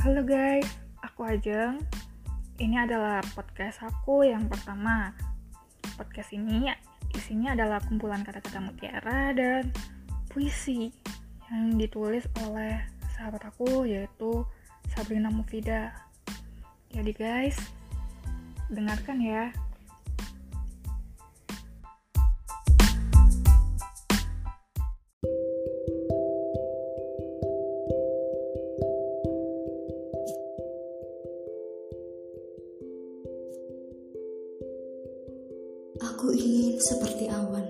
Halo guys, aku Ajeng. Ini adalah podcast aku yang pertama. Podcast ini isinya adalah kumpulan kata-kata mutiara dan puisi yang ditulis oleh sahabat aku yaitu Sabrina Mufida. Jadi guys, dengarkan ya. Aku ingin seperti awan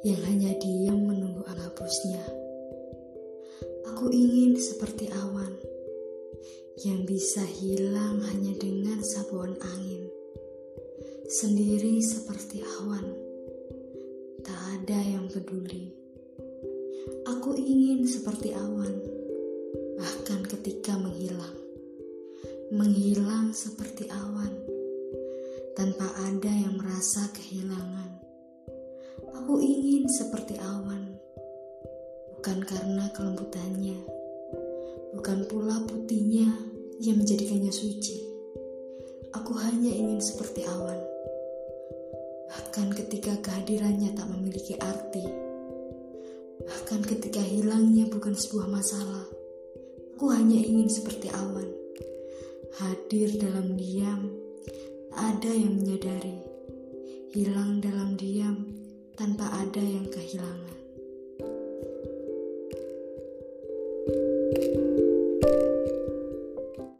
yang hanya diam menunggu alapusnya. Aku ingin seperti awan yang bisa hilang hanya dengan sapuan angin. Sendiri seperti awan, tak ada yang peduli. Aku ingin seperti awan, bahkan ketika menghilang, menghilang seperti awan tanpa ada yang merasa kehilangan. Aku ingin seperti awan, bukan karena kelembutannya, bukan pula putihnya yang menjadikannya suci. Aku hanya ingin seperti awan, bahkan ketika kehadirannya tak memiliki arti, bahkan ketika hilangnya bukan sebuah masalah. Aku hanya ingin seperti awan, hadir dalam diam ada yang menyadari, hilang dalam diam tanpa ada yang kehilangan.